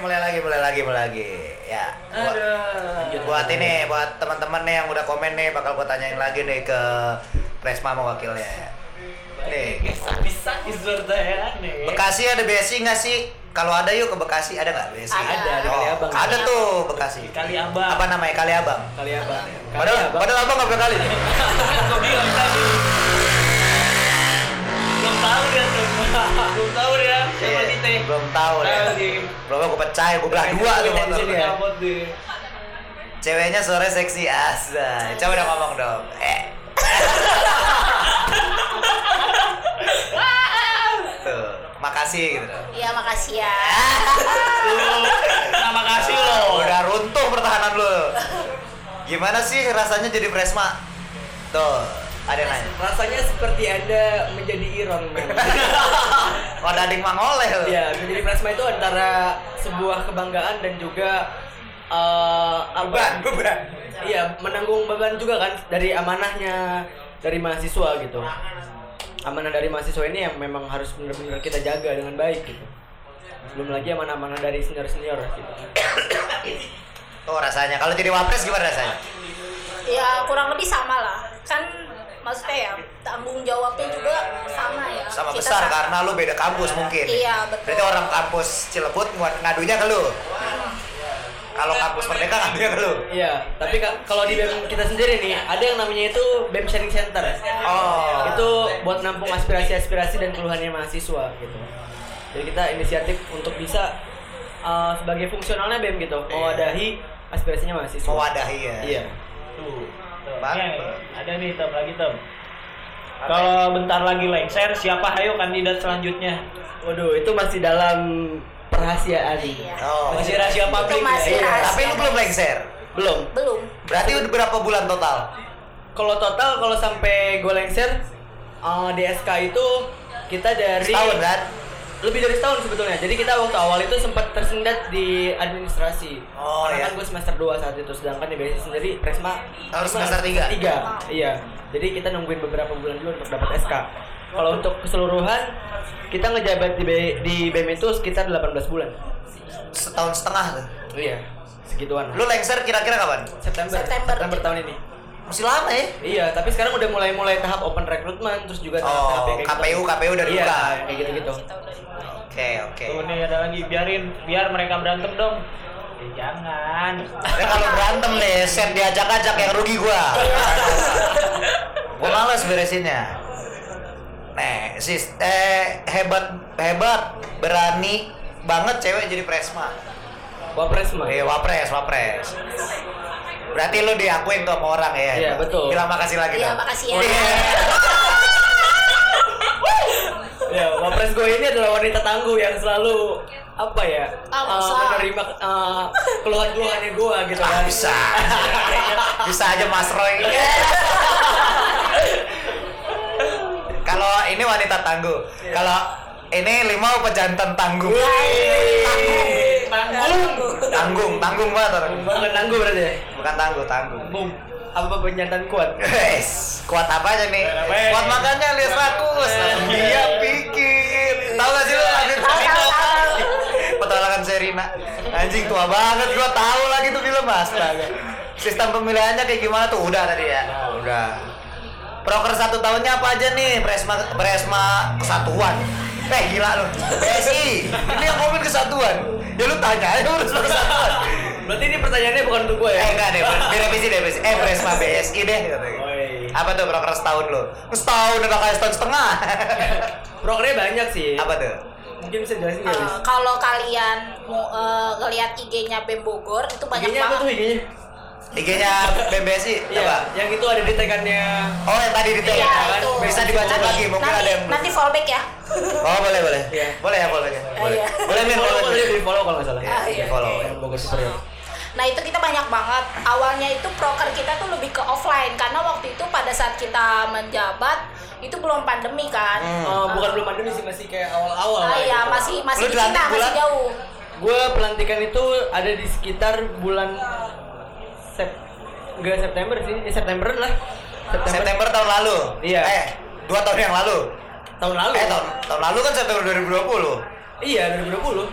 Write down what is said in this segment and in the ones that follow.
mulai lagi, mulai lagi, mulai lagi. Ya. Buat, Aduh. buat ini, buat teman-teman nih yang udah komen nih, bakal gua tanyain lagi nih ke Presma mewakilnya. Nih, Bisa ya nih. Bekasi ada BSI nggak sih? Kalau ada yuk ke Bekasi, ada nggak BSI? Ada, di Oh, Abang. ada tuh Bekasi. Kali Abang. Apa namanya? Kali Abang. Kali abang. Kali Padahal, abang. padahal abang nggak pernah kali. Gua bilang tadi. Belum tahu dia Belum tahu deh. Belum gue pecah, gue belah dua tuh motor. Dia. Ceweknya sore seksi asa. Coba dong ngomong dong. Eh. Tuh, makasih gitu dong. Iya makasih ya. Terima kasih loh. Udah runtuh pertahanan lu. Gimana sih rasanya jadi Presma? Tuh, ada yang nanya. Rasanya seperti Anda menjadi Iron Man. Oh, dading mangoleh lu. ya, menjadi Presma itu antara sebuah kebanggaan dan juga eh, apa? Beban, beban. Iya, menanggung beban juga kan dari amanahnya dari mahasiswa gitu. Amanah dari mahasiswa ini yang memang harus benar-benar kita jaga dengan baik gitu. Belum lagi amanah-amanah dari senior-senior gitu. Tuh rasanya. Kalau jadi wapres gimana rasanya? Ya kurang lebih sama lah. Kan maksudnya ya tanggung jawabnya juga sama ya. Sama Kita besar sama. karena lu beda kampus mungkin. Iya, betul. Berarti orang kampus Cilebut buat ngadunya ke lu. Kalau kampus Merdeka ngadunya ke lu. Iya, tapi ka- kalau di BEM kita sendiri nih, ada yang namanya itu BEM Sharing Center. Oh. Itu buat nampung aspirasi-aspirasi dan keluhannya mahasiswa gitu. Jadi kita inisiatif untuk bisa uh, sebagai fungsionalnya BEM gitu, mewadahi aspirasinya mahasiswa. mewadahi ya. Iya. Tuh. Bang. Nih, ada nih tem lagi tem. Kalau bentar lagi lengser, siapa hayo kandidat selanjutnya? Waduh, itu masih dalam perahasiaan. Iya. Oh. Masih rahasia publik masih ya? rahasia. Tapi lu belum lengser. Belum. Belum. Berarti udah berapa bulan total? Kalau total kalau sampai gue lengser uh, di SK itu kita dari Setahun kan? Lebih dari setahun sebetulnya. Jadi kita waktu awal itu sempat tersendat di administrasi. Oh, Karena iya. kan gue semester 2 saat itu, sedangkan di BSI sendiri Presma Harus semester tiga? tiga. Iya. Jadi kita nungguin beberapa bulan dulu untuk dapat SK. Kalau untuk keseluruhan kita ngejabat di, B- di BEM itu sekitar 18 bulan. Setahun setengah tuh. Iya, segituan. Lu lengser kira-kira kapan? September, September. tahun ini. Masih lama ya? Iya, tapi sekarang udah mulai-mulai tahap open recruitment, terus juga tahap-tahap Oh, kayak KPU, KPU udah Iya, dibuka. kayak gitu-gitu. Oke, oke. Tuh nih ada lagi, biarin biar mereka berantem dong. Eh, jangan. Ya kalau berantem nih, set diajak-ajak yang rugi gua. gua males beresinnya. Nih, sis, eh hebat hebat, berani banget cewek jadi presma. Wapres mah. Eh, wapres, wapres. Berarti lu diakuin tuh sama orang ya? Iya, betul. Bilang makasih lagi Iya, makasih ya. Oh, iya. Ya, wapres gue ini adalah wanita tangguh yang selalu apa ya? Ah, uh, menerima uh, keluhan-keluhannya gue gitu Ah, kan. bisa. bisa aja Mas Roy. Kalau ini wanita tangguh. Kalau ini limau pejantan tangguh. Tanggung. Tangguh. Tanggung, tanggung banget orang. Bukan tangguh berarti? Bukan tangguh, tanggung. Bung. Apa penjantan kuat? Guys, kuat apa aja nih? Kuat ya? Makannya lihat rakus. Dia pikir. Tahu gak sih lu tahu. Petualangan Serina. Anjing tua banget gua tahu lagi tuh film astaga. Sistem pemilihannya kayak gimana tuh? Udah tadi ya. Udah. Proker satu tahunnya apa aja nih? Presma Presma kesatuan. Eh gila lu. BSI. Ini yang komen kesatuan. Ya lu tanya aja Presma kesatuan. Berarti ini pertanyaannya bukan untuk gue ya? Eh enggak deh, direvisi deh, direvisi. Eh Presma BSI deh. katanya. Oi. Apa tuh proker setahun lu? Setahun udah kayak setahun setengah. Prokernya banyak sih. Apa tuh? Mungkin bisa jelasin nggak, Eh, Lis? kalau kalian mau eh, ngeliat IG-nya BEM Bogor itu banyak IG-nya apa banget. tuh IG-nya? IG-nya BMBSI, Iya, coba. yang itu ada di tekannya Oh, yang tadi di Iya, kan? itu. Bisa dibaca Nanti- lagi, mungkin nanti, ada yang nanti fallback ya. Oh, boleh, boleh. Iya. Boleh ya fallback-nya? Ah, Boleh. iya. Boleh, Min, follow, boleh. di follow kalau nggak salah. Ah, iya. Follow. Yang Bogor Superior. Nah itu kita banyak banget. Awalnya itu proker kita tuh lebih ke offline karena waktu itu pada saat kita menjabat itu belum pandemi kan. Hmm. Eh, bukan belum pandemi sih masih kayak awal-awal. Ah, lah iya gitu. masih masih di dilantik Cina masih bulan? jauh. Gue pelantikan itu ada di sekitar bulan Sep enggak September sih, ya September lah. September, September tahun lalu. Iya. Eh, dua tahun yang lalu. tahun lalu. Eh, tahun tahun lalu kan September 2020. Iya, 2020.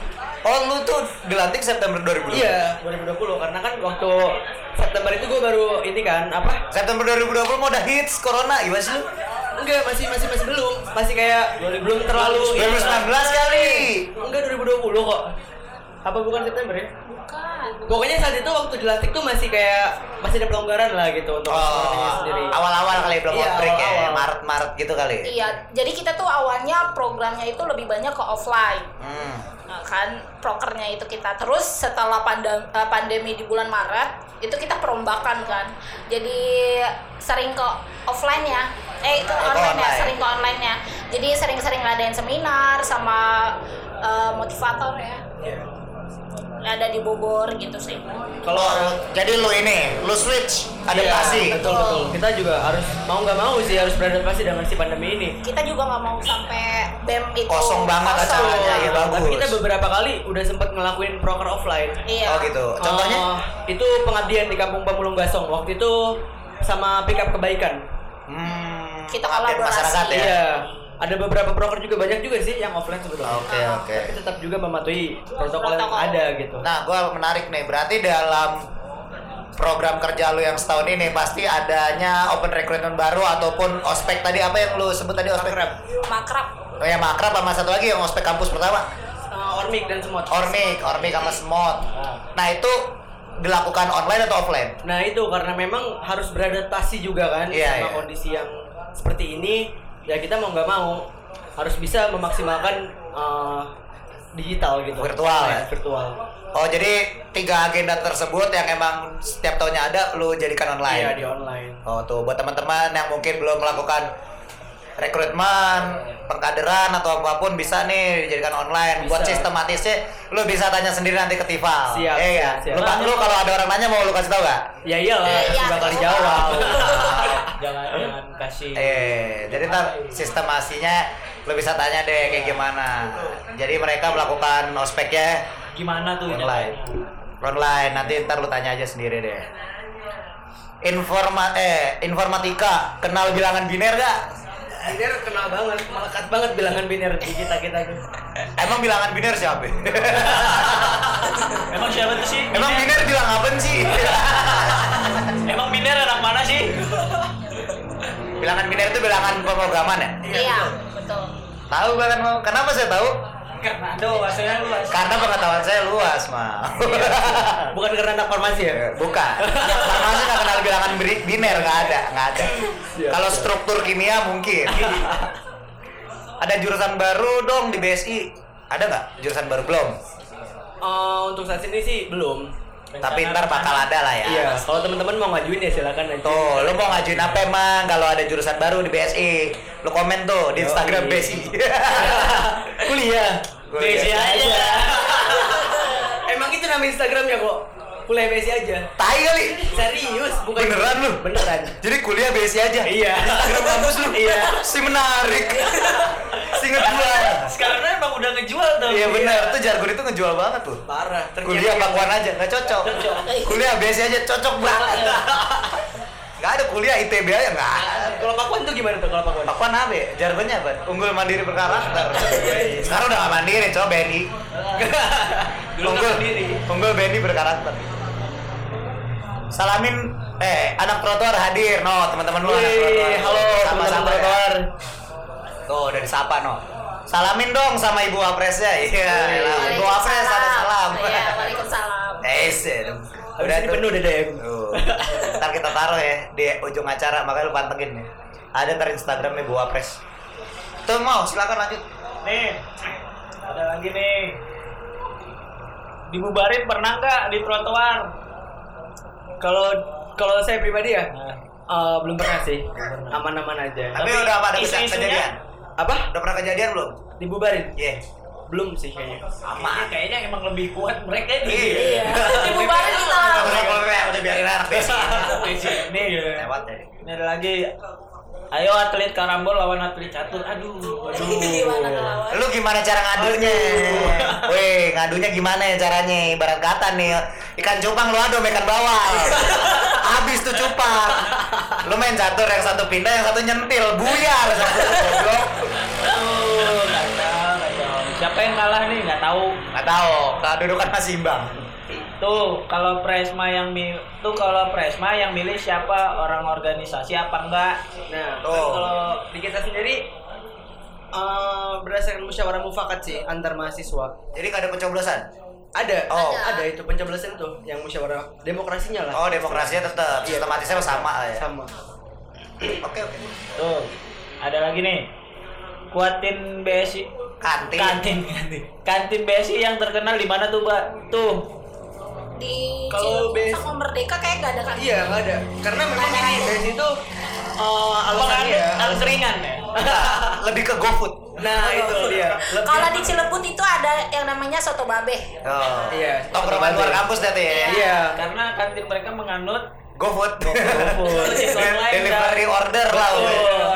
Oh lu tuh dilantik September 2020? Iya, 2020 karena kan waktu September itu gue baru ini kan apa? September 2020 mau udah hits corona gimana sih lu? Enggak, masih masih masih belum. Masih kayak belum terlalu 2019 kali. Enggak 2020 kok. Apa bukan September ya? Bukan. Pokoknya saat itu waktu dilantik tuh masih kayak masih ada pelonggaran lah gitu untuk Oh, sendiri. awal-awal kali belum Iya, outbreak ya, awal-awal. Maret-Maret gitu kali. Iya, jadi kita tuh awalnya programnya itu lebih banyak ke offline. Hmm. Nah, kan prokernya itu kita terus setelah pandem- eh, pandemi di bulan Maret itu kita perombakan kan jadi sering ke offline ya eh ke ke online, ya online. sering ke online nya jadi sering-sering ngadain seminar sama eh, motivator ya Iya. Ada di Bogor gitu sih Kalau jadi lu ini, lu switch adaptasi. Iya, betul betul. Kita juga harus mau nggak mau sih harus beradaptasi dengan si pandemi ini. kita juga nggak mau sampai bem itu Kosong banget kosong. acaranya, ya, bagus. Tapi kita beberapa kali udah sempat ngelakuin proker offline. iya Oh gitu. Contohnya? Eh, itu pengabdian di Kampung Pamulung Gasong. Waktu itu sama pick up kebaikan. Hmm. Kita kolaborasi. masyarakat ya. Iya. Ada beberapa proker juga banyak juga sih yang offline sebetulnya. Oke oke. Tapi tetap juga mematuhi protokol, yang ada gitu. Nah, gua menarik nih. Berarti dalam program kerja lu yang setahun ini pasti adanya open recruitment baru ataupun ospek tadi apa yang lu sebut tadi ospek? makrab Oh ya makrab sama satu lagi yang ospek kampus pertama. Ormik dan semut. Ormik, Ormik sama Smot. Nah, itu dilakukan online atau offline? Nah itu karena memang harus beradaptasi juga kan Iya, sama iya. kondisi yang seperti ini. Ya kita mau nggak mau harus bisa memaksimalkan eh, digital gitu. Virtual ya? Virtual. Oh, jadi tiga agenda tersebut yang emang setiap tahunnya ada lu jadikan online. Iya di online. Oh tuh buat teman-teman yang mungkin belum melakukan rekrutmen, pengkaderan atau apa pun bisa nih dijadikan online. Buat Bisa. sistematisnya lu bisa tanya sendiri nanti ke Tival. Siap, Iya ya. siap, siap. Lu, lu kalau ada orang nanya mau lu kasih tau gak? Ya iyalah, Iya, pasti iya, bakal dijawab. jangan jangan kasih Eh, jadi ntar sistemasinya lu bisa tanya deh kayak gimana. Jadi mereka melakukan ospeknya gimana tuh online. Online nanti ntar lu tanya aja sendiri deh. Informa eh informatika kenal bilangan biner gak? Biner kenal banget, melekat banget bilangan biner di kita kita tuh. Emang bilangan biner siapa? emang siapa tuh sih Emang biner bilang apa sih? emang biner anak mana sih bilangan biner itu bilangan pemrograman ya? iya betul Tahu bilangan mau? Kenapa saya tahu? Karena aduh maksudnya luas Karena pengetahuan saya luas, mal. Bukan karena anak farmasi ya? Bukan. Anak farmasi nggak kenal bilangan biner, nggak ada, nggak ada. Kalau struktur kimia mungkin. Ada jurusan baru dong di BSI. Ada nggak jurusan baru belum? Eh, untuk saat ini sih belum. Tapi ntar bakal ada lah ya. Iya, kalau teman-teman mau ngajuin ya silakan aja. Tuh, lu mau ngajuin apa emang kalau ada jurusan baru di BSI? Lu komen tuh di Yoi. Instagram BSI. Kuliah. Besi aja Emang itu nama Instagramnya kok. Kuliah BSI aja. Tai kali. Serius, bukan Beneran lu? Beneran. Jadi kuliah BSI aja. Iya. Instagram kampus lu. Iya. Si menarik. si ngejual. sekarang kan emang udah ngejual tuh Iya benar, tuh jargon itu ngejual banget tuh. Parah. Kuliah pakuan aja, nggak cocok. Cocok. Kuliah BSI aja cocok banget. Gak ada kuliah ITB aja nggak ada. Kalau pakuan tuh gimana tuh kalau pakuan? Pakuan apa? ya? Jargonnya apa? Unggul mandiri berkarakter. Sekarang udah gak mandiri, coba BNI. Dulu unggul mandiri. Unggul BNI berkarakter. Salamin eh anak trotoar hadir, no teman-teman lu anak trotoar. halo sama-sama teman-teman ya. trotoar. Tuh udah disapa no. Salamin dong sama ibu wapresnya. Iya, ibu wapres ada salam. Iya, waalaikumsalam. Eh, Habis ini penuh deh deh. Tuh. Ntar kita taruh ya di ujung acara, makanya lu pantengin ya. Ada ntar Instagramnya Bu Wapres. Tuh mau, silakan lanjut. nih ada lagi nih dibubarin pernah nggak di trotoar Kalau kalau saya pribadi ya Nah. eh, belum pernah sih. Aman-aman aja. Tapi, Tapi udah apa ada isu-isunya- kejadian? Apa? Udah pernah kejadian belum? Dibubarin? Iya. Belum sih kayaknya. Kayaknya, kayaknya emang lebih kuat mereka nih Iya. Dibubarin kita. Udah udah biarin anak besi. Besi. Nih, Lewat ya. ini ada lagi Ayo atlet karambol lawan atlet catur. Aduh, aduh. Gimana lawan? Lu gimana cara ngadunya? Weh, ngadunya gimana ya caranya? Ibarat kata nih, ikan cupang lu adu sama ikan bawal. Habis tuh cupang. Lu main catur yang satu pindah, yang satu nyentil, buyar satu Siapa yang kalah nih nggak tahu. Nggak tahu, kedudukan masih imbang. Tuh kalau Presma yang milih tuh kalau Presma yang milih siapa orang organisasi apa enggak? Nah, Oh. kan kalau di kita sendiri eh, berdasarkan musyawarah mufakat sih antar mahasiswa. Jadi nggak ada pencoblosan. Ada, Oh. ada itu pencoblosan tuh yang musyawarah demokrasinya lah. Oh, demokrasinya tetap Iya. sistematisnya sama lah ya. sama. Oke, oke. Tuh ada lagi nih. Kuatin BSI Kantin. kantin kantin kantin BSI yang terkenal di mana tuh mbak tuh di Kalau sama Merdeka kayak gak ada kan Iya, nggak ada. Karena memang ini base itu eh, alasannya penganut ya. angkringan ya Lebih ke GoFood. Nah, itu dia. kalau di Cilebut itu ada yang namanya soto babe Oh. Iya. Tongkrongan luar kampus berarti ya. Iya. karena kantin mereka menganut GoFood. Online Delivery order lah.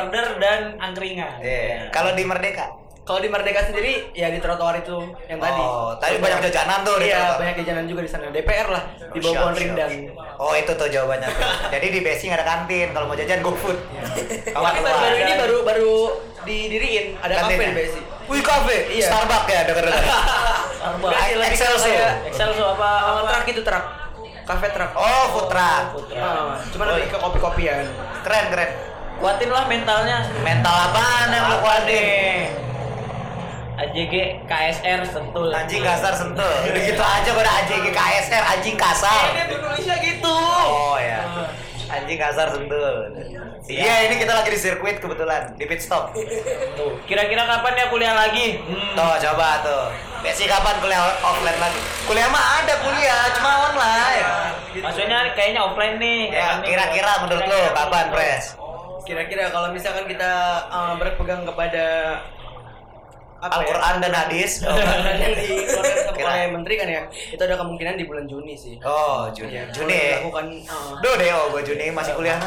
Order dan angkringan Iya. Kalau di Merdeka? Kalau di Merdeka sendiri ya di trotoar itu yang tadi. Oh, tadi banyak jajanan tuh di Iya, banyak jajanan juga di sana. DPR lah di Oh, bawah pohon rindang. Oh itu tuh jawabannya tuh. Jadi di Besi nggak ada kantin. Kalau mau jajan GoFood. Kawan Tapi baru, baru ini baru baru didiriin ada kafe di Besi. Wih kafe. Iya. Starbucks ya denger dengar. Starbucks. Excelso. kayak Excelso apa apa truk itu truk. Kafe truk. Oh food truck. Food truck. Ah, cuman Oh, lebih ke kopi-kopian. Keren keren. kuatin lah mentalnya Mental apaan yang lu kuatin? AJG KSR sentul Anjing kasar sentuh. Udah gitu aja gua ada AJG KSR anjing kasar. ini tulisnya gitu Oh ya. Anjing kasar sentuh. Iya ini kita lagi di sirkuit kebetulan di pit stop. Tuh, kira-kira kapan ya kuliah lagi hmm. Tuh coba tuh. Besi kapan kuliah offline lagi? Kuliah mah ada kuliah, cuma online. maksudnya kayaknya offline nih Ya kira-kira menurut Kira-kira kapan pres? Kira-kira kalau misalkan kita uh, berpegang kepada ya? Al-Quran dan hadis. yang dikeluarkan oleh menteri kan ya itu ada kemungkinan di bulan Juni sih Oh Juni. Iya, Juni. ya? dilakukan uh, Duh deh, oh gue Juni masih kuliah.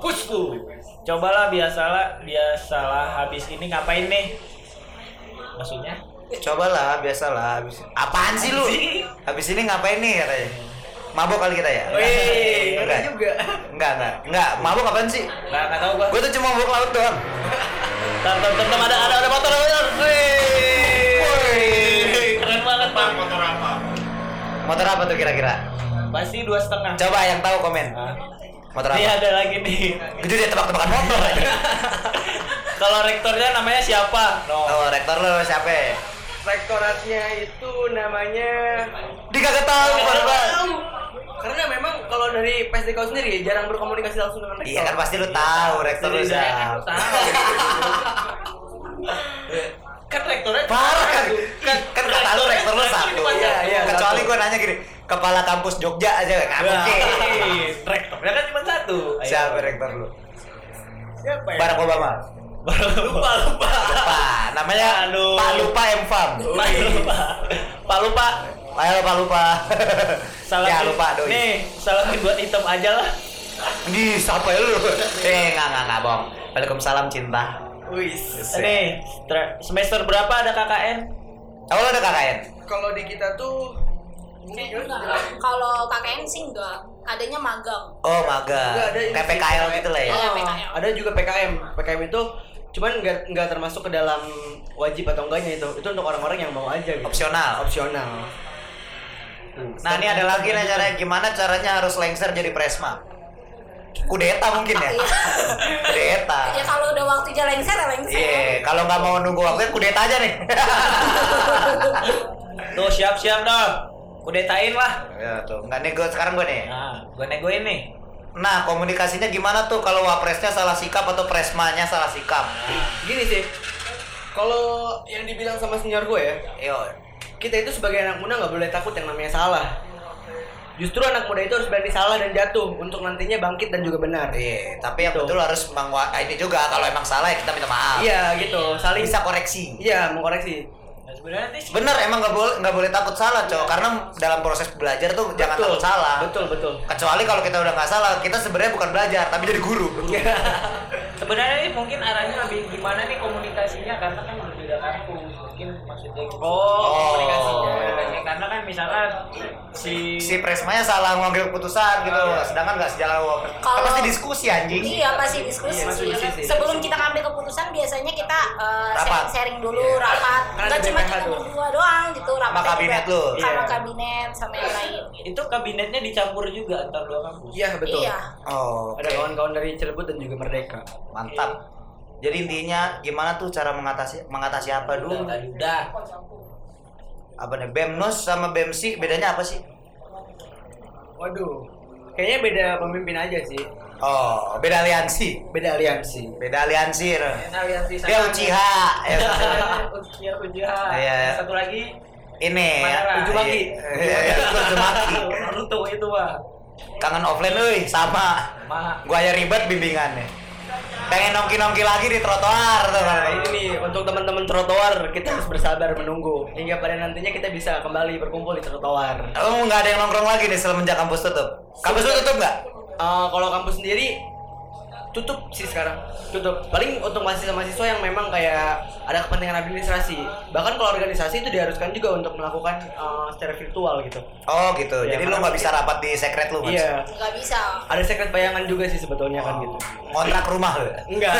pusku cobalah biasalah biasalah habis ini ngapain nih maksudnya Cobalah, biasalah. Habis. Apaan sih lu? Habis ini ngapain nih katanya? Mabok kali kita ya? Wih, enggak. juga. Enggak, enggak. Enggak, mabok apaan sih? nggak nggak tahu gua Gue tuh cuma mabok laut doang. Tem tem tem tem, ada ada ada motor ada motor Wih, keren banget bang motor apa? Motor apa tuh kira-kira? pasti dua setengah Coba yang tahu komen. Hah? Motor Ini apa? ada lagi nih. Itu dia tebak-tebakan motor. Kalau rektornya namanya siapa? No. Oh, rektor lu siapa? ya? rektoratnya itu namanya Dia kagak tahu, Bang. Karena memang kalau dari PSDK sendiri jarang berkomunikasi langsung dengan rektor Iya kan pasti lu tahu rektor lu Jadi saya siapa. kan tahu. kan rektornya Parah kan? Kan, kan kata lu rektor lu satu. Iya, iya. Kecuali gue nanya gini, kepala kampus Jogja aja nggak mungkin. Rektornya kan cuma satu. Siapa rektor lu? Siapa ya? Barack Obama. lupa lupa. Lupa. Namanya Aduh. Pak Lupa Emfam. Pak lupa. Pak lupa. Ayo Pak Lupa. Salah ya lupa doi. Nih, salamin buat hitam aja lah. Di siapa ya lu? Eh enggak enggak enggak bohong. Waalaikumsalam cinta. Wis. Nih, tra- semester berapa ada KKN? Oh lu ada KKN? kalau di kita tuh ini Enggak. Kalau KKN sih enggak, adanya magang. Oh magang. Enggak, ada Kayak PKL PKL. gitu lah ya. Oh, PKM. ada juga PKM PKM itu cuman nggak nggak termasuk ke dalam wajib atau enggaknya itu itu untuk orang-orang yang mau aja gitu Opsional. opsional Nah ini ada lagi nih caranya gimana caranya harus lengser jadi presma. Kudeta mungkin ya. Iya. Kudeta. Ya kalau udah waktunya lengser ya lengser. Iya, kalau nggak mau nunggu waktunya kudeta aja nih. Tuh siap-siap dong. Kudetain lah. ya tuh, nggak nego sekarang gue nih. Nah, gue negoin nih. Nah, komunikasinya gimana tuh kalau wapresnya salah sikap atau presmanya salah sikap? gini sih kalau yang dibilang sama senior gue ya Yo, kita itu sebagai anak muda nggak boleh takut yang namanya salah. Justru anak muda itu harus berani salah dan jatuh untuk nantinya bangkit dan juga benar. Iya, tapi yang Gitu. betul harus mengwa ini juga kalau emang salah ya kita minta maaf. iya gitu. Saling Bisa koreksi. iya mengkoreksi. Nah, sebenarnya nih Bener emang nggak boleh nggak boleh takut salah cowok karena dalam proses belajar tuh jangan Betul, takut salah. betul betul. Kecuali kalau kita udah nggak salah, kita sebenarnya bukan belajar tapi jadi guru. sebenarnya nih mungkin arahnya lebih gimana nih komunikasinya karena kan berbeda kampus mungkin maksudnya gitu. Oh, komunikasinya. komunikasinya. karena kan misalkan si si Presmanya salah ngambil keputusan gitu sedangkan nggak sejalan sama Kalau- pasti diskusi anjing Iya pasti diskusi. Iya, pasti diskusi. Sebelum kita ngambil keputusan biasanya kita eh, Rapat. sharing-sharing dulu, Iya. rapat. Kan Enggak ada cuma kita berdua doang gitu, rapat kabinet lu. Sama Iya. kabinet sama yang lain. Gitu. itu kabinetnya dicampur juga antar dua kampus. Iya betul. Iya. oh Ada kawan-kawan dari Cilebut dan juga Merdeka. mantap jadi intinya gimana tuh cara mengatasi mengatasi apa Udah, dulu tadi udah. apa nih BEMNUS sama BEMSI bedanya apa sih Waduh. Kayaknya beda pemimpin aja sih. oh beda aliansi Beda aliansi. beda aliansi Aliansi dia Uchiha ya. Uchiha, Uchiha. Iya. Satu lagi ini Madara. Uzumaki iya iya, itu Uzumaki Naruto itu mah. kangen offline euy sama Ma gua aja ribet bimbingannya pengen nongki-nongki lagi di trotoar Nah, ini nih untuk teman-teman trotoar kita harus bersabar menunggu hingga pada nantinya kita bisa kembali berkumpul di trotoar. Oh, nggak ada yang nongkrong lagi nih semenjak kampus tutup. Kampus tutup nggak? Eh, kalau kampus sendiri tutup sih sekarang tutup paling untuk mahasiswa-mahasiswa yang memang kayak ada kepentingan administrasi bahkan kalau organisasi itu diharuskan juga untuk melakukan eh, secara virtual gitu Oh gitu. Iya, Jadi lu karena nggak bisa rapat di sekret lu, Mas? iya Nggak bisa. ada sekret bayangan juga sih sebetulnya kan gitu Ngontrak rumah lu. enggak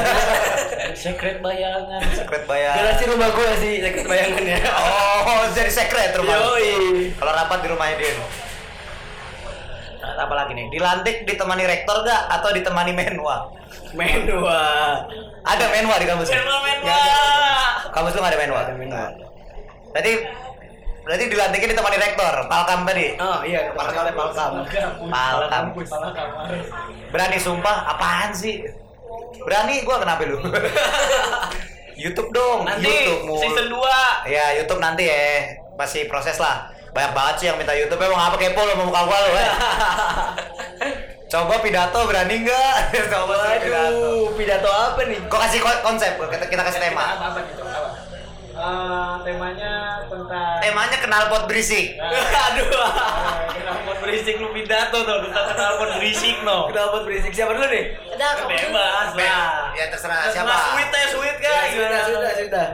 secret bayangan. Sekret bayar. garasi rumah gue sih sekret bayangannya Oh, jadi sekret rumah. lu. Yoi. Kalau rapat di rumahnya dia. Apa lagi nih? Dilantik ditemani rektor gak atau ditemani menwa? Menua Ada menwa di kampus. Menwa, menwa. Nggak ada. Kampus lu ada menwa. Ada menwa. Berarti berarti dilantiknya ditemani rektor. Palkam tadi. oh iya kepala oleh palkam Palkam. Berani sumpah apaan sih? Berani gua kenapa lu? YouTube dong. Nanti YouTube mulu. season 2. Ya YouTube nanti ya masih proses lah. Banyak banget sih yang minta YouTube emang apa kepo lo mau muka gua lo eh. Coba pidato berani nggak? Coba sih pidato. Pidato apa nih? Kok kasih ko- konsep? Kita, kita kasih tema. Apa apa nih? Apa? Eh, temanya tentang Temanya kenal pot berisik. Aduh. Eh, Kenapa berisik lu pidato tuh tentang kenapa berisik no. Kenapa berisik siapa dulu nih? Dulu. Bebas lah. Ya terserah Terserah siapa. Sweet ya sweet guys. sudah, sudah, sudah.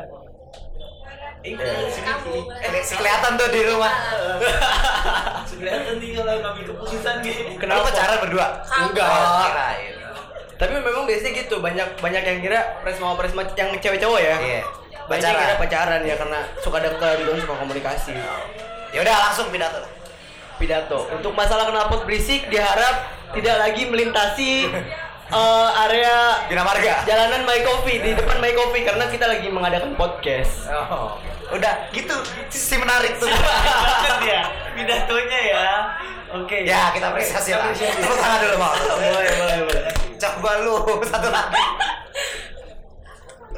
Ini Kamu. Eh, kelihatan tuh di rumah. kelihatan nih kalau kami keputusan gitu. Kenapa pacaran berdua? Enggak. Tapi memang biasanya gitu, banyak banyak yang kira presma presma yang cewek cowok ya. Iya. Banyak yang kira pacaran ya karena suka dekat gitu, suka komunikasi. Ya udah langsung pidato. Pidato. Untuk masalah knalpot berisik diharap tidak lagi melintasi eh, area Bina Marga. jalanan My Coffee di depan My Coffee karena kita lagi mengadakan podcast. Oh. Udah gitu. Si menarik tuh. Ya pidatonya ya. Oke. ya, kita apresiasi lah. Tepuk tangan dulu, mau. Boleh, boleh, boleh. Coba lu satu lagi.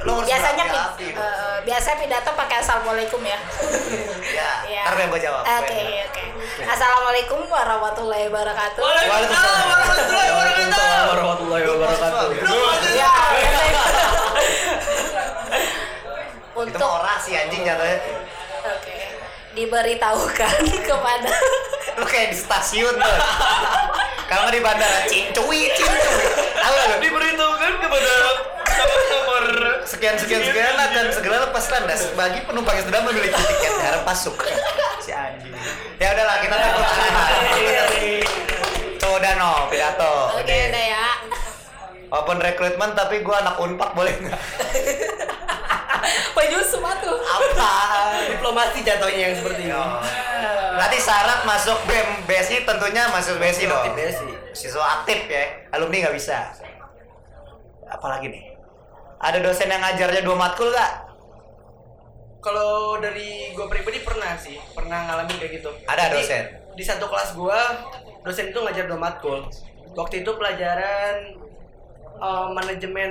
Lu harus Biasanya pi- berhati-hati. eh, biasa pidato pakai assalamualaikum ya. Ya, Iya. ntar gue jawab. Oke, oke. Assalamualaikum warahmatullahi wabarakatuh. Waalaikumsalam warahmatullahi wabarakatuh. Waalaikumsalam warahmatullahi wabarakatuh. Ya. Itu Untuk orasi anjing jatuhnya. Oke. Diberitahukan kepada Lu kayak di stasiun tuh. Kalau di bandara, cincui, cincui. Tahu? Diberitahukan kepada nomor Sekian sekian sekian akan segera lepas landas bagi penumpang yang sudah memiliki tiket harap masuk. Si anjing. Ya udahlah kita tepuk tangan. Tuh udah no pidato. Oke, Nih. udah ya. Walaupun rekrutmen tapi gua anak unpak boleh nggak? Baju sepatu. Apa? Diplomasi jatuhnya yang seperti ini. Nanti syarat masuk BEM BSI tentunya masuk BSI dong. BSI. Siswa aktif ya, alumni nggak bisa. Apalagi nih? Ada dosen yang ngajarnya dua matkul nggak? Kalau dari gue pribadi pernah sih, pernah ngalamin kayak gitu. Ada Jadi, dosen? Di satu kelas gue, dosen itu ngajar dua matkul. Waktu itu pelajaran eh, manajemen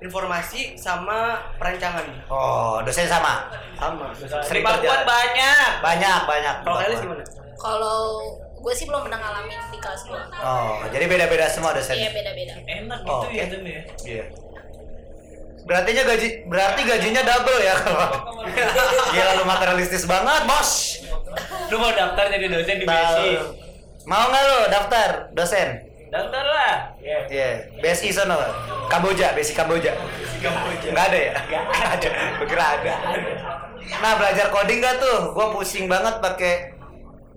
informasi sama perancangan. Oh, dosen sama. Sama. Sering terjadi. banyak. Banyak, banyak. Kalau kalian gimana? Kalau gue sih belum pernah ngalamin di kelas gue. Oh, jadi beda-beda semua dosen. Iya beda-beda. Enak Oh, gitu ya oke. Jen, ya. Iya. Berarti gaji berarti gajinya double ya kalau. Gila lu materialistis banget, Bos. Lu mau daftar jadi dosen di BSI? Mau nggak lu daftar dosen? Daftar lah. Iya. Iya, BSI sono. Kamboja, BSI Kamboja. Nggak ada ya? Nggak ada. Kira ada. Nah, belajar coding nggak tuh? Gua pusing banget pakai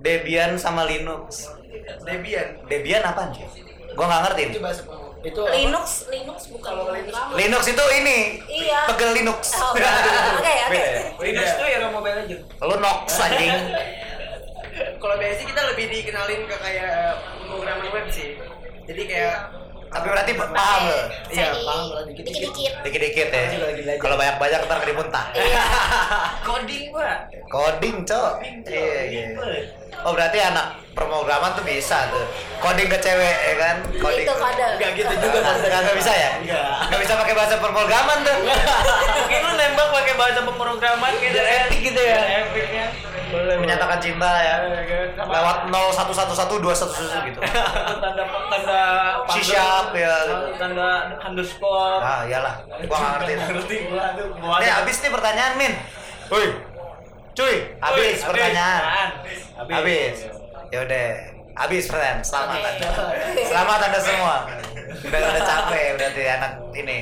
Debian sama Linux. Debian. Debian apa sih? Gua nggak ngerti. Itu bahasa itu apa? Linux Linux bukan program Linux itu ini. Iya. Pegel Linux. Oh, oke oke? Linux tuh ya Mobile Legend. Lu Nox anjing. Kalau BSI kita lebih dikenalin ke kayak pemrograman web sih. Jadi kayak Tapi berarti paham. Iya, paham lah, dikit-dikit. dikit-dikit Dikit-dikit ya. Kalau banyak-banyak ntar kena muntah. iya Coding gua. Coding, Cok. Iya, iya. Oh, berarti anak pemrograman tuh bisa tuh. Coding ke cewek ya kan? Coding. itu kode Enggak gitu juga Nggak, Mas. nggak, bisa ya? Nggak. Nggak bisa pakai bahasa pemrograman tuh. Mungkin lu nembak pakai bahasa pemrograman gitu ya. epic gitu ya. Epicnya. Menyatakan cinta ya. Sama- Lewat 0111211 gitu. tanda tanda Si siap ya. tanda underscore Ah, iyalah. Gua nggak ngerti. ngerti gua tuh gua Nih, habis nih pertanyaan, Min. Woi. Cuy, habis pertanyaan. habis Habis. Ya udah. Habis pertanyaan. Selamat. Anda. Selamat Anda semua. Udah udah capek berarti anak ini.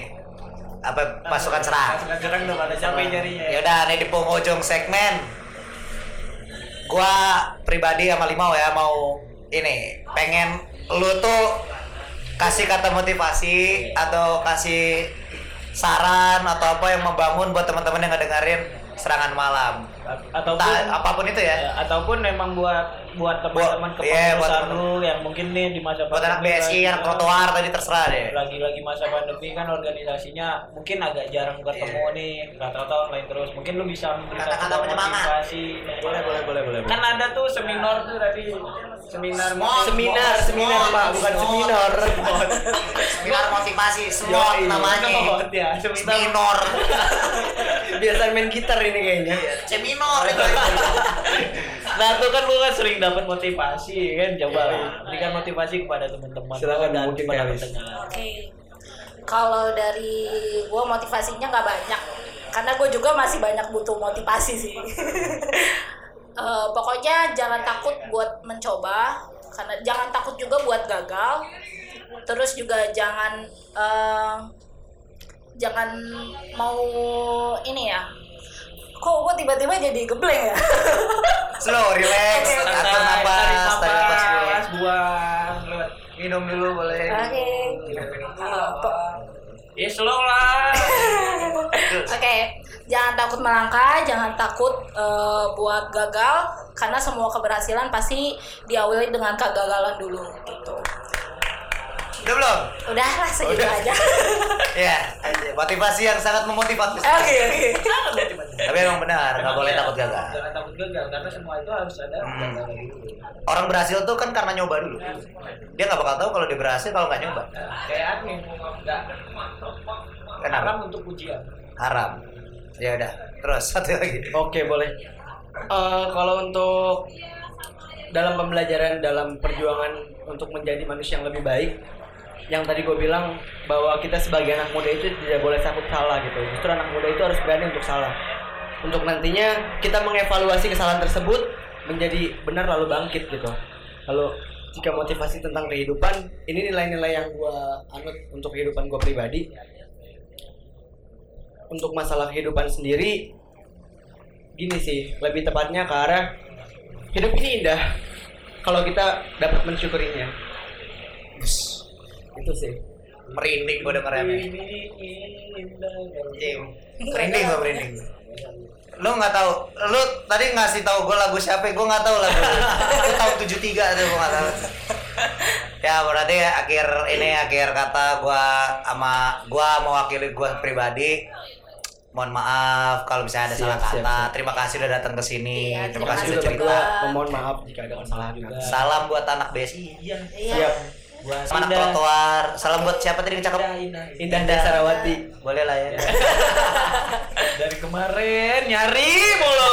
Apa pasukan serang. pasukan serang udah pada capek nyarinya Ya udah nih di penghujung segmen. Gua pribadi sama Limau ya mau ini pengen lu tuh kasih kata motivasi atau kasih saran atau apa yang membangun buat teman-teman yang ngedengerin serangan malam. ataupun Entah, apa pun itu ya. ya, ataupun memang buat buat teman-teman Buat- iya, buat lu yang mungkin nih di masa Buat anak pandemi BSI yang trotoar tadi terserah deh. lagi-lagi masa pandemi kan organisasinya mungkin agak jarang ketemu Iya. nih rata-rata online terus mungkin lu bisa memberikan Kata-kata penyemangat. motivasi Boleh, boleh, boleh, boleh. kan ada tuh seminar tuh tadi seminar Small, Seminar, seminar Pak, bukan seminar. Seminar motivasi semua namanya. Small, ya, seminar. Biasa main gitar ini kayaknya. Seminor itu. nah tuh kan lu kan sering dapat motivasi kan coba lu berikan motivasi kepada teman-teman Silakan, dan mungkin pendengar Oke. Kalau dari gue motivasinya nggak banyak, karena gue juga masih banyak butuh motivasi sih. Eh, pokoknya jangan takut buat mencoba, karena jangan takut juga buat gagal. Terus juga jangan eh, jangan mau ini ya. Kok gue tiba-tiba jadi gebleng ya? Slow, relax, atur napas, tarik napas napas buang lewat Minum dulu boleh. Oke. Po- ya slow lah Oke, jangan takut melangkah, jangan takut eh, buat gagal, karena semua keberhasilan pasti diawali dengan kegagalan dulu, gitu. Udah belum? Udah lah segitu Udah. aja. Ya, aja. motivasi yang sangat memotivasi. Oke oke. Tapi emang benar, nggak boleh takut gagal. jangan takut gagal karena semua itu harus ada Hmm. gagal dulu Orang berhasil tuh kan karena nyoba dulu. Dia nggak bakal tahu kalau dia berhasil kalau nggak nyoba. kayak admin nggak Kenapa? haram untuk ujian Haram. Ya udah. Terus satu lagi. Oke, boleh. Eh, kalau untuk dalam pembelajaran dalam perjuangan untuk menjadi manusia yang lebih baik, yang tadi gue bilang bahwa kita sebagai anak muda itu tidak boleh takut salah gitu. Justru anak muda itu harus berani untuk salah. Untuk nantinya kita mengevaluasi kesalahan tersebut menjadi benar lalu bangkit gitu. Lalu jika motivasi tentang kehidupan, ini nilai-nilai yang gue anut untuk kehidupan gue pribadi. Untuk masalah kehidupan sendiri, gini sih lebih tepatnya ke arah hidup ini indah kalau kita dapat mensyukurinya itu sih Merinding gue dengernya. Iya, Merinding gue merinding. Lu nggak tahu, lu tadi ngasih tahu gue lagu siapa? Gue nggak tahu lagu. Lu tahu 73 tuh gue nggak tahu. Ya berarti akhir ini akhir kata gua sama gua mewakili gua pribadi mohon maaf kalau misalnya ada Siap, salah siap, kata. siap. Terima kasih udah datang ke sini. Iya, terima terima kasih udah cerita. memohon maaf jika ada kesalahan juga Salam buat anak BSI. iya Iya. siap Sama anak trotoar. Salam buat siapa tadi yang cakep? indah indah Sarawati Boleh lah ya. dari kemarin nyari mulu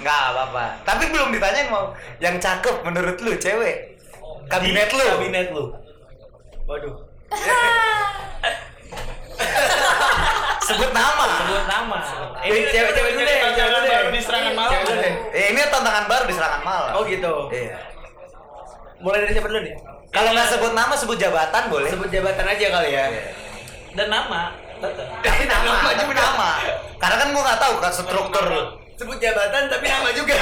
Nggak apa-apa. Tapi belum ditanya mau yang cakep menurut lu cewek. Kabinet lu. kabinet lu waduh Sebut nama. sebut nama Ini cewek-cewek dulu deh, cewek dulu deh. Eh, ini tantangan baru di serangan malam. oh gitu Iya. Mulai dari siapa dulu nih Kalau nggak sebut nama, sebut jabatan boleh. sebut jabatan aja kali ya Iya. dan nama Tapi nama, juga. nama. Karena kan gua nggak tahu kan struktur lu. sebut jabatan tapi nama juga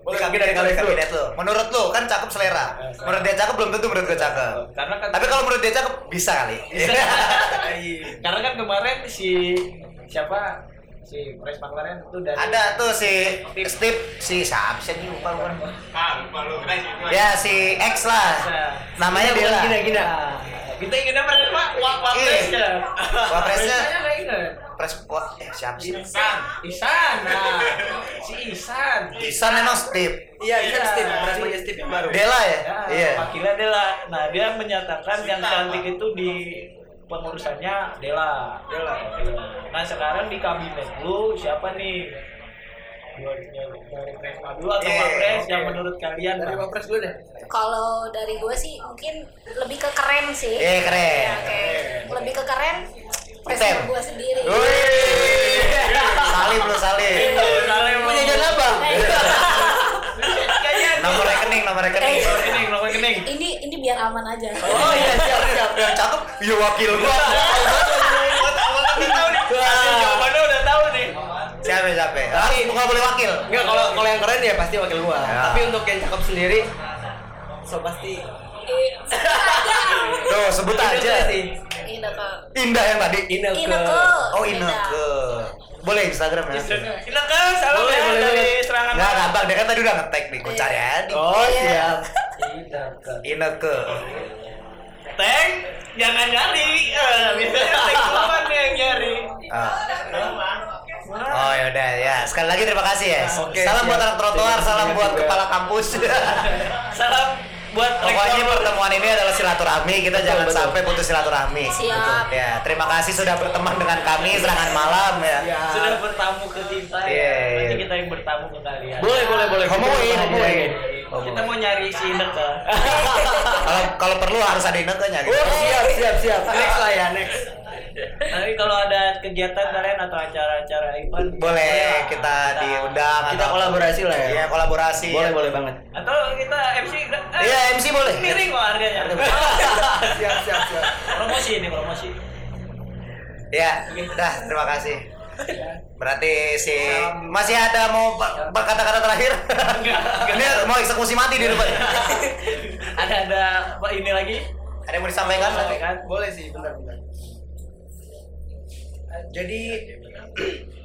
Di kabinet lu, di kabinet lu. Menurut lu kan cakep selera. Menurut dia cakep belum tentu menurut gue cakep. Karena kan Tapi kalau menurut dia cakep bisa kali. karena kan kemarin si siapa si Presma kemarin tuh dari Ada tuh si Steve si siapa sih ini lupa lupa. Ah, lupa lu. Itu. Ya si X lah. Namanya Gina, Dela. Gina, Gina. Nah, kita ingin apa Pak? Wak wapresnya. Wapresnya. nggak inget. Pres wah, eh, siapa sih? Isan, Isan, nah, si Isan. Isan emang Steve. Iya, Iya. Isan Steve, Presmanya Steve yang baru. Dela ya? Ya, Iya. Wakilnya Dela. Nah, dia menyatakan yang cantik itu di pengurusannya Dela. Dela. Nah, sekarang di kabinet lu siapa nih? Dari dari Presma dulu atau Iya, Wapres oke. yang menurut kalian? Dari Bang? Wapres dulu deh. Kalau dari gue sih mungkin lebih ke keren sih. Eh keren. Ya, kayak lebih ke keren. Presiden gue sendiri. Wih. Salim lu salim. Salim. Punya jalan apa? Kayaknya Nomor rekening, nomor rekening. Eh. nomor rekening, nomor rekening. Ini biar aman aja. Oh iya siap siap. Yang cakep, iya wakil gua. Jawabannya udah tahu nih. Siapa siapa? Harus bukan boleh wakil. Enggak, kalau kalau yang keren ya pasti wakil gua. Ya. Tapi untuk yang cakep sendiri so pasti Eh, sebut aja. Tuh sebut Ineke aja. sih. Ineke. Indah yang tadi. Ineke. Ineke. Oh. Ineke. Boleh Instagram ya? Kan salam Boleh, ya boleh, dari boleh. serangan Enggak gampang, dia kan tadi udah nge-tag nih, gua cari aja. Oh, siap. Ineke. Tank jangan nyari. Eh, biasanya duluan yang nyari. Ah. Oh ya udah ya. Sekali lagi terima kasih ya. Oke, salam buat siap. anak trotoar, salam buat juga. kepala kampus. Salam buat Pokoknya pertemuan ini adalah silaturahmi, kita jangan betul. sampai putus silaturahmi. Siap. Ya, terima kasih sudah berteman dengan kami serangan malam ya. Ya. sudah bertamu ke kita Iya, ya. Nanti iya. kita yang bertamu ke kalian. Boleh, boleh, boleh. Ngomongin, Kita ngomongin. Kita mau nyari si Ineke. Kalau kalau perlu harus ada inekenya gitu. Oh, siap, siap, siap. Next lah ya, next. Nanti kalau ada kegiatan kalian atau acara-acara event Boleh lah. kita diundang Kita atau- kolaborasi lah ya. Iya, kolaborasi. Boleh, boleh banget. Atau kita MC eh, Iya, MC boleh. Miring kok harganya. Siap, siap, siap. promosi ini promosi. Ya, dah terima kasih. Berarti si masih ada mau ber- berkata-kata terakhir? Ini mau eksekusi mati di depan. ada ada apa ini lagi? Ada yang mau disampaikan? Sampaikan. Boleh sih, bentar, bentar. Jadi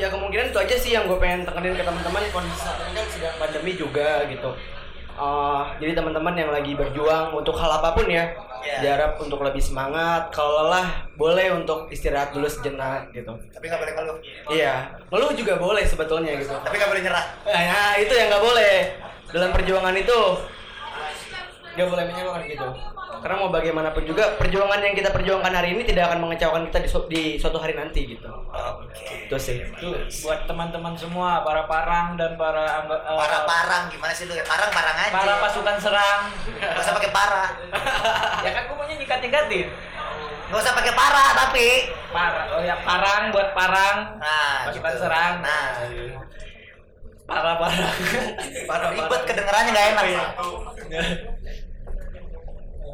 ya kemungkinan itu aja sih yang gue pengen tekenin ke teman-teman kondisi saat ini kan sedang pandemi juga gitu. Eh, jadi teman-teman yang lagi berjuang untuk hal apa pun ya, Iya. diharap untuk lebih semangat. Kalau lelah, boleh untuk istirahat dulu sejenak gitu. Tapi nggak boleh ngeluh. Iya, ngeluh juga boleh sebetulnya gitu. Tapi nggak boleh nyerah. Nah, itu yang nggak boleh dalam perjuangan itu nggak boleh menyerah gitu. Karena mau bagaimanapun juga perjuangan yang kita perjuangkan hari ini tidak akan mengecewakan kita di, su- di suatu hari nanti gitu. Oke. Itu sih. Tuh, buat teman-teman semua, para parang dan para eh, Parah parang gimana sih lu? Parang parang aja. para pasukan serang. Gak usah pakai parah. ya kan gue maunya nyikat-nyikatin. Gak usah pakai parah tapi. Parang, oh ya parang buat parang. Nah, Pasukan gitu. serang. Nah, Para parang. parah ribet kedengerannya nggak enak. ya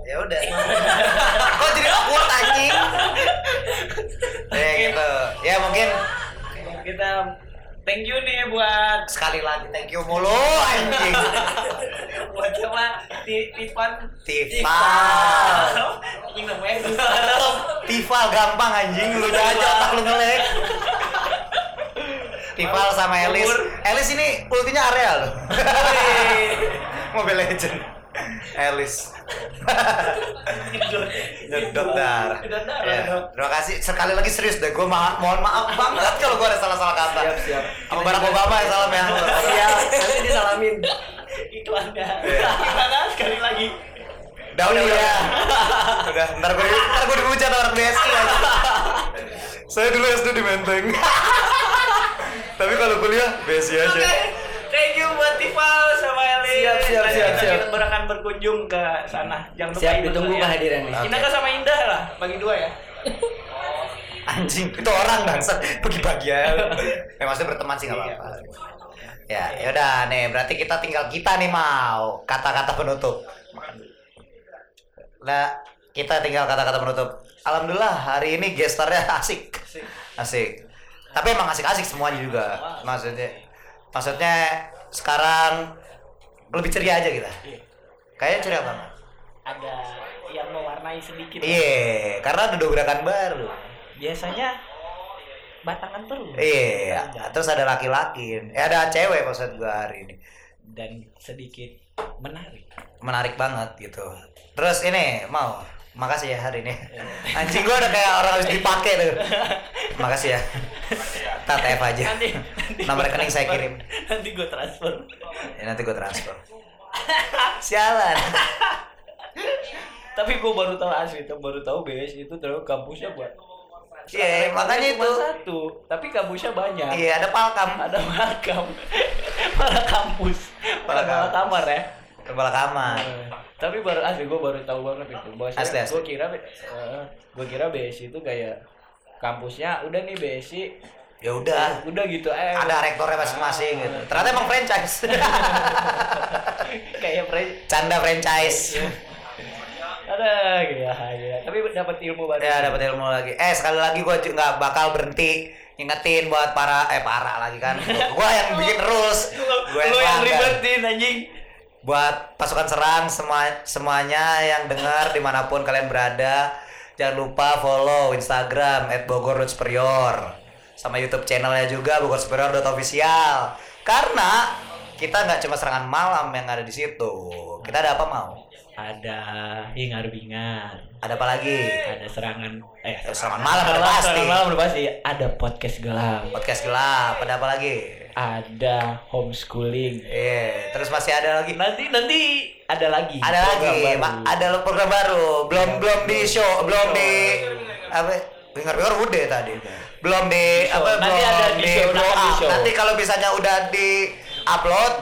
udah. Kok jadi awkward anjing? Ya gitu. Ya mungkin Kita thank you nih buat sekali lagi thank you mulu anjing. buat siapa? Ti- Tipan. Tifal. Ini namanya Tifal gampang anjing lu aja otak lu ngelek. Tifal sama Elis. Elis ini ultinya area loh. Mobile Legend. Elis. Nyedot darah. Ya. Terima kasih. Sekali lagi serius deh. Gue ma mohon maaf banget kalau gue ada salah-salah kata. Siap, siap. Sama Barack Obama ya salam ya. Siap, nanti disalamin. iklannya. Iya. Gimana sekali lagi? Udah, udah, udah. Udah, ntar gue, ntar gue dihujat orang BSI aja. Saya dulu SD di Menteng. Tapi kalau kuliah BSI aja. Thank you buat Tifal sama Elis. Siap, siap, Nanti siap, kita siap. akan berkunjung ke sana. Jangan lupa Siap, ditunggu kehadirannya. Indah sama Indah lah, bagi dua ya. Anjing, itu orang bangsa bagi-bagi ya. Eh, maksudnya berteman sih nggak apa-apa. Ya, yaudah nih, berarti kita tinggal kita nih mau kata-kata penutup. Nah, kita tinggal kata-kata penutup. Alhamdulillah hari ini gestarnya asik. Asik. Tapi emang asik-asik semuanya juga. Maksudnya Maksudnya sekarang lebih ceria aja kita. Iya. Kayaknya ceria banget. Ada yang mewarnai sedikit. Iya, karena ada dobrakan baru. Biasanya batangan terus. Iya, terus ada laki-laki. Eh ada cewek maksud gua hari ini. Dan sedikit menarik. Menarik banget gitu. Terus ini mau Makasih ya hari ini. Anjing gua udah kayak orang harus dipakai tuh. Makasih ya. Tatep aja. Nanti, Nomor rekening saya kirim. Nanti gue transfer. Ya, nanti gue transfer. Sialan. Tapi gue baru tahu asli, tuh baru tahu BS itu terus kampusnya buat. Iya, makanya Cuma itu. satu, tapi kampusnya banyak. Iya, ada palkam. Ada makam, para kampus, kampus. kamar ya. Kepala kamar. Tapi baru asli gue baru tahu banget itu. Bahwa Asli, asli. Gue kira, gue kira BSI itu kayak kampusnya udah nih BSI Ya udah. udah gitu eh Ada rektornya masing-masing gitu. Ternyata emang franchise. kayak pre Canda franchise. ada gila gila tapi dapat ilmu baru Ya dapat ilmu lagi. Eh sekali lagi gue nggak bakal berhenti ingetin buat para eh para lagi kan. Gue yang bikin rules. Gue yang pelanggan. ribetin anjing buat pasukan serang semua semuanya yang dengar di mana pun kalian berada jangan lupa follow Instagram @bogor.superior sama YouTube channelnya juga Bogor Superior official. Karena kita nggak cuma serangan malam yang ada di situ. Kita ada apa mau? Ada hingar bingar ada apa lagi? Ada serangan eh serangan malam udah pasti. Serangan malam udah pasti. Ada podcast gelap. Podcast gelap ada apa lagi ada homeschooling. Iya, terus masih ada lagi? Nanti nanti ada lagi ada lagi program baru. Ada program baru. Belum belum di show belum di apa dengar dengar udah tadi. Belum di apa Nanti belum ada di show, blow di up. show. nanti kalau misalnya udah di upload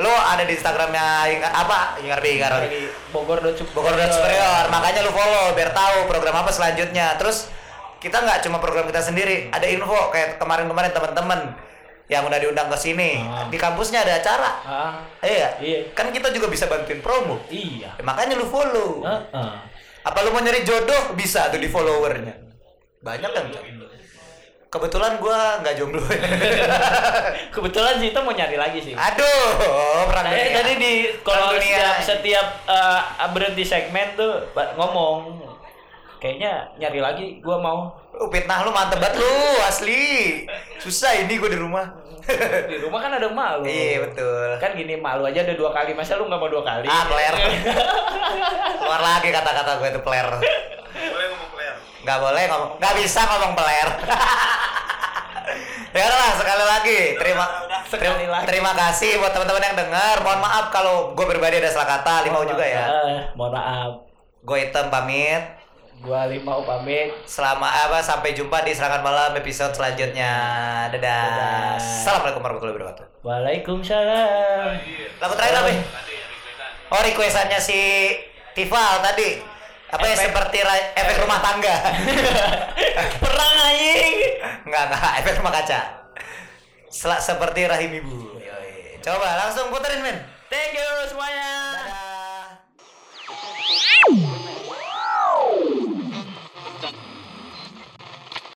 lo ada di instagramnya apa Ingar Ingar Bogor dot Bogor dan Superior makanya lu follow biar tahu program apa selanjutnya. Terus kita nggak cuma program kita sendiri. Ada info kayak kemarin-kemarin teman-teman yang udah diundang ke sini Ah. di kampusnya ada acara ah iya Iya. kan kita juga bisa bantuin promo iya Ya, makanya lu follow. Heeh. Apa lu mau nyari jodoh bisa tuh di followernya. Banyak kan? Kebetulan gua nggak jomblo. kebetulan sih kita mau nyari lagi sih Aduh, perang Tadi, dunia. tadi di kalau setiap setiap eh, berhenti segmen tuh ngomong kayaknya nyari lagi gua mau Lu fitnah lu mantep banget lu, asli. Susah ini gua di rumah. di rumah kan ada malu Iya, betul. kan gini malu aja ada dua kali masa lu nggak mau dua kali Ah, player. Keluar lagi kata-kata gue itu player. Boleh ngomong player. Nggak boleh ngomong, nggak bisa ngomong player. ya lah sekali lagi terima Sekali lagi. terima kasih buat teman-teman yang dengar mohon maaf kalau gue pribadi ada salah kata limau juga ya Eh, mohon maaf gue hitam pamit Gua Lima pamit. Selama apa sampai jumpa di serangan malam episode selanjutnya. Dadah. Dadah. Assalamualaikum warahmatullahi wabarakatuh. Waalaikumsalam. Lagu terakhir apa? Oh requestannya si Tifal tadi apa ya seperti efek rumah tangga perang anjing Enggak nggak efek rumah kaca Sel seperti rahim ibu coba langsung puterin men thank you semuanya Dadah.